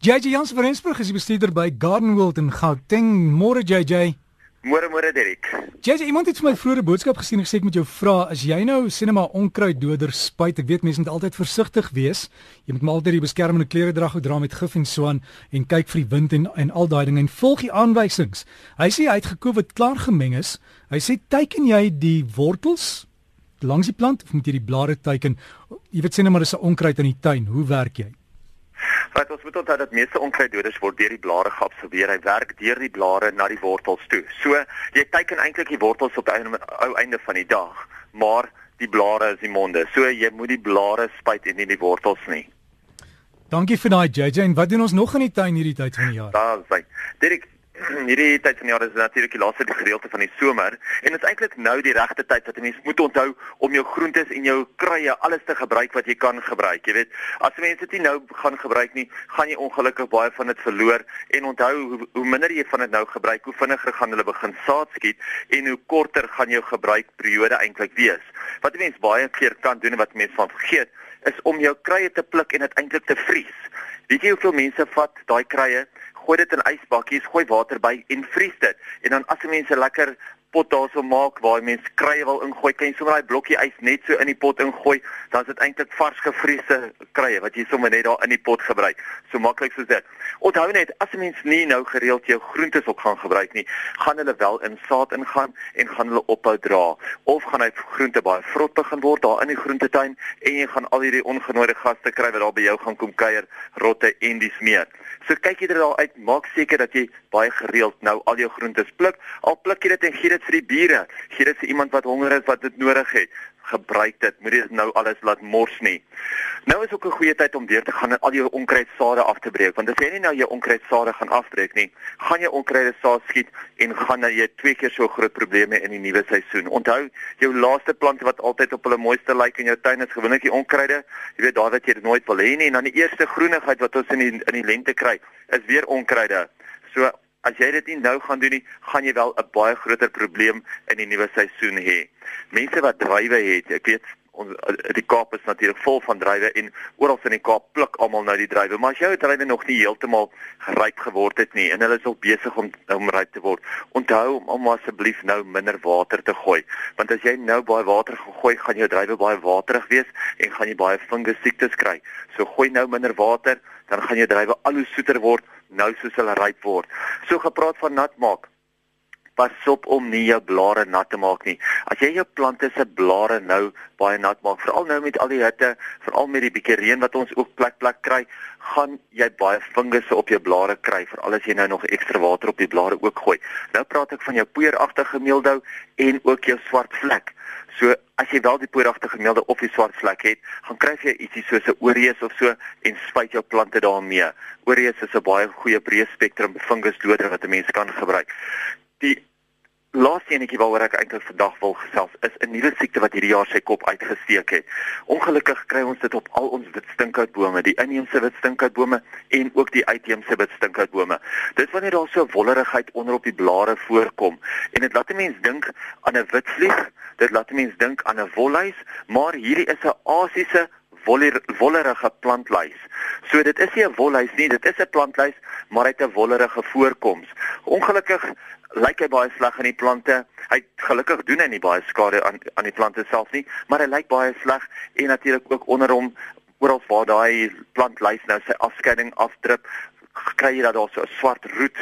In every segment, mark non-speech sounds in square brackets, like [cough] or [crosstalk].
JJ Jans van Rensburg is die bestuurder by Garden World in Gauteng. Môre JJ. Môre môre Derek. JJ, iemand het vir my vroeër 'n boodskap gesien en gesê ek moet jou vra, as jy nou sinema onkruiddoder spuit, ek weet mense moet altyd versigtig wees. Jy moet maar altyd die beskermende klere dra, dra met gif en so aan en kyk vir die wind en en al daai dinge en volg die aanwysings. Hy sê hy het gekoop wat klaar gemeng is. Hy sê teiken jy die wortels langs die plant of moet jy die blare teiken? Jy weet sê net maar dis 'n onkruid in die tuin. Hoe werk jy? Wat ons moet onthou dat meeste onkruiddoders word deur die blare geabsorbeer. Hy werk deur die blare na die wortels toe. So jy teiken eintlik die wortels op die ou einde van die dag, maar die blare is die monde. So jy moet die blare spuit en nie die wortels nie. Dankie vir daai JJ en wat doen ons nog in die tuin hierdie tyd van die jaar? Daar's hy. Dirk [clears throat] hierdie tyd van die jaar is natuurlik die laaste gedeelte van die somer en dit is eintlik nou die regte tyd wat 'n mens moet onthou om jou groentes en jou kruie alles te gebruik wat jy kan gebruik. Jy weet, as mense dit nie nou gaan gebruik nie, gaan jy ongelukkig baie van dit verloor en onthou hoe, hoe minder jy van dit nou gebruik, hoe vinniger gaan hulle begin saad skiet en hoe korter gaan jou gebruikperiode eintlik wees. Wat 'n mens baie keer kan doen en wat mense van vergeet, is om jou kruie te pluk en dit eintlik te vries. Weet jy hoeveel mense vat daai kruie gooi dit in ysbakkies, gooi water by en vries dit. En dan as jy mense lekker pot daarso maak waar mense kruie wil ingooi, kan jy sommer daai blokkie ys net so in die pot ingooi, dan is dit eintlik vars gevriesde kruie wat jy sommer net daar in die pot gebruik. So maklik soos dit. Onthou net, as 'n mens nie nou gereeld jou groentes ook gaan gebruik nie, gaan hulle wel in saad ingaan en gaan hulle ophou dra of gaan hy groente baie vrot begin word daar in die groentetuin en jy gaan al hierdie ongenooide gaste kry wat daar by jou gaan kom kuier, rotte en dis meer. So kyk jy dit daar uit, maak seker dat jy baie gereeld nou al jou groentes pluk. Al pluk jy dit en gee dit vir die bure. Gee dit vir iemand wat honger is wat dit nodig het. Gebruik dit. Moenie dit nou alles laat mors nie. Nou is ook 'n goeie tyd om weer te gaan en al jou onkruidsade af te breek. Want as jy nie nou jou onkruidsade gaan afbreek nie, gaan jy onkruide saad skiet en gaan jy twee keer so groot probleme in die nuwe seisoen. Onthou, jou laaste plante wat altyd op hulle mooiste lyk in jou tuin is gewoonlik die onkruide. Jy weet daar wat jy nooit wil hê nie en dan die eerste groenigheid wat ons in die in die lente kry, is weer onkruide. So As jy dit nie nou gaan doen nie, gaan jy wel 'n baie groter probleem in die nuwe seisoen hê. Mense wat drywe het, ek weet ons die Kaap is natuurlik vol van drywe en oral in die Kaap pluk almal nou die drywe, maar as jou drywe nog nie heeltemal geryp geword het nie en hulle is al besig om om ryp te word, onthou om, om asseblief nou minder water te gooi, want as jy nou baie water gooi, gaan jou drywe baie waterig wees en gaan jy baie fungus siektes kry. So gooi nou minder water, dan gaan jou drywe al hoe soeter word nou soos hulle ryp word. So gepraat van nat maak. Pas op om nie jou blare nat te maak nie. As jy jou plante se blare nou baie nat maak, veral nou met al die hitte, veral met die bietjie reën wat ons ook plek plek kry, gaan jy baie fungusse op jou blare kry, veral as jy nou nog ekstra water op die blare ook gooi. Nou praat ek van jou poeieragtige meeldou en ook jou swart vlek. So as jy wel die poeieragtige meelde of die swart vlek het, gaan kry jy ietsie soos 'n oreus of so en spuit jou plante daarmee. Oreus is 'n baie goeie breë spektrum fungusdoder wat 'n mens kan gebruik. Die Laaste enetjie waaroor ek eintlik vandag wil gesels is 'n nuwe siekte wat hierdie jaar sy kop uitgesteek het. Ongelukkig kry ons dit op al ons witstinkhoutbome, die inheemse witstinkhoutbome en ook die uitheemse witstinkhoutbome. Dit wanneer daar so wollerigheid onder op die blare voorkom en dit laat 'n mens dink aan 'n witvlieg, dit laat 'n mens dink aan 'n wolhuis, maar hierdie is 'n Asiese wollerige plantluis. So dit is nie 'n wolhuis nie, dit is 'n plantluis, maar hy het 'n wollerige voorkoms. Ongelukkig lyk hy baie sleg aan die plante. Hy gelukkig doen hy nie baie skade aan aan die plante self nie, maar hy lyk baie sleg en natuurlik ook onder hom oral waar daai plant lys nou sy afskeiding afdruk, kry jy dat daar so 'n swart roet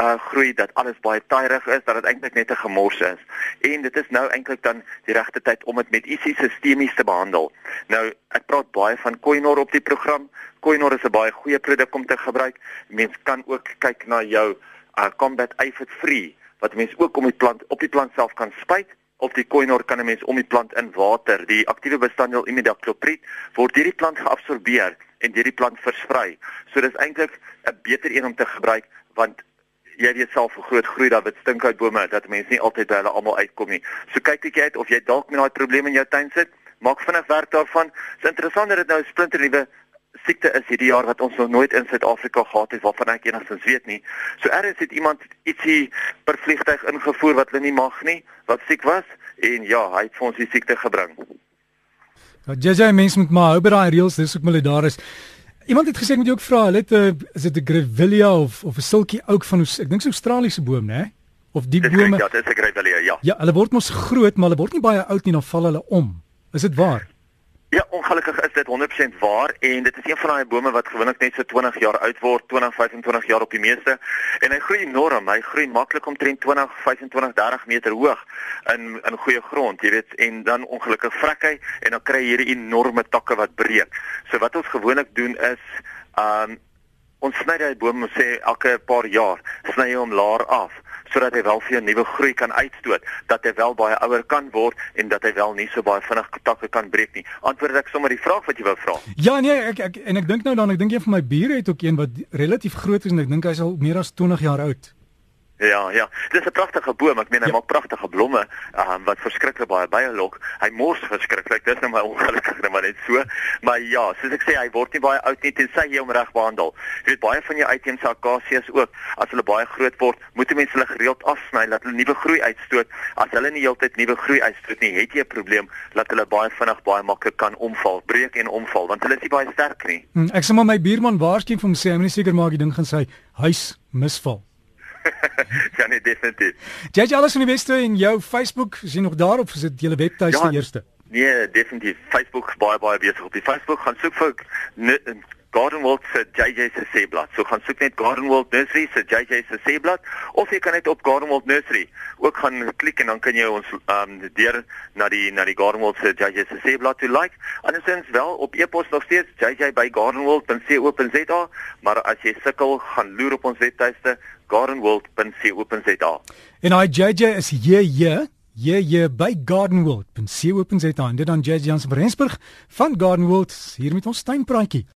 uh groei dat alles baie tyrig is, dat dit eintlik net 'n gemors is. En dit is nou eintlik dan die regte tyd om dit met ietsie sistemies te behandel. Nou, ek praat baie van Koinor op die program. Koinor is 'n baie goeie produk om te gebruik. Mens kan ook kyk na jou uh combat aphid free wat mense ook om die plant op die plant self kan spuit of die koinor kan 'n mens om die plant in water die aktiewe bestanddeel imidacloprid word deur die plant geabsorbeer en deur die plant versprei so dis eintlik 'n beter een om te gebruik want jy weet self hoe groot groei daar met stinkhoutbome dat mense nie altyd by hulle almal uitkom nie so kyk ek uit of jy dalk met daai probleem in jou tuin sit maak vinnig werk daarvan is interessant dat dit nou 'n splinter nuwe siekte is hierdie jaar wat ons nog nooit in Suid-Afrika gehad het waarvan ek enigstens weet nie. So ergens het iemand ietsie per vliegtyg ingevoer wat hulle nie mag nie, wat siek was en ja, hy het vir ons die siekte gebring. Ja, JJ mens moet maar hou by daai reëls, dis ook militaris. Iemand het gesê moet jy ook vra, hulle het 'n uh, is dit 'n Grevillea of of 'n silkie oak van ek dink 'n Australiese boom, né? Of die bome. Ja, dit is 'n Grevillea, ja. Ja, hulle word mos groot, maar hulle word nie baie oud nie, dan val hulle om. Is dit waar? Ja, ongelukkig is dit 100% waar en dit is een van daai bome wat gewoonlik net so 20 jaar oud word, 20, 25 jaar op die meeste. En hy groei enorm. Hy groei maklik omtrent 20, 25, 30 meter hoog in in goeie grond, jy weet, en dan ongelukkig vrek hy en dan kry jy hierdie enorme takke wat breek. So wat ons gewoonlik doen is, um ons sny daai boom sê elke paar jaar, sny jy hom laer af sodat hy wel vir 'n nuwe groei kan uitstoot, dat hy wel baie ouer kan word en dat hy wel nie so baie vinnig takke kan breek nie. Antwoord ek sommer die vraag wat jy wou vra. Ja nee, ek, ek en ek dink nou dan ek dink een van my bure het ook een wat relatief groot is en ek dink hy's al meer as 20 jaar oud. Ja, ja. Dis 'n pragtige boom. Ek meen hy ja. maak pragtige blomme, um, wat verskriklik baie baie lok. Hy mors verskriklik. Dis nou maar ongelukkig net maar net so. Maar ja, soos ek sê, hy word nie baie oud nie tensy jy hom reg behandel. Jy weet baie van jou uitheemse akasiërs ook, as hulle baie groot word, moet jy mense hulle gereeld afsny dat hulle nuwe groei uitstoot. As hulle nie heeltyd nuwe groei uitstoot nie, het jy 'n probleem dat hulle baie vinnig baie maklik kan omval, breek en omval want hulle is nie baie sterk nie. Hmm, ek sê maar my buurman waarskynlik vir hom sê, hy moet seker maak die ding gaan sy huis misval. [laughs] ja nee definitief. Jy alles van die beste in jou Facebook, is jy nog daar of is dit julle webtuiste ja, eerste? Nee, definitief. Facebook baie baie besig op die Facebook gaan soek vir Garden World se JJ se seeblad. So gaan soek net Garden World Nursery se JJ se seeblad of jy kan net op Garden World Nursery ook gaan klik en dan kan jy ons ehm um, deur na die na die Garden World se JJ se seeblad toe like. Andersins wel op e-pos nog steeds jj@gardenworld.co.za, maar as jy sukkel, gaan loer op ons webtuiste gardenworld.co.za. En hy JJ is hier hier Ja ja by gardenworld.co.za en dit dan JJ Jansen van Rensburg van Gardenworld hier met ons tuinpraatjie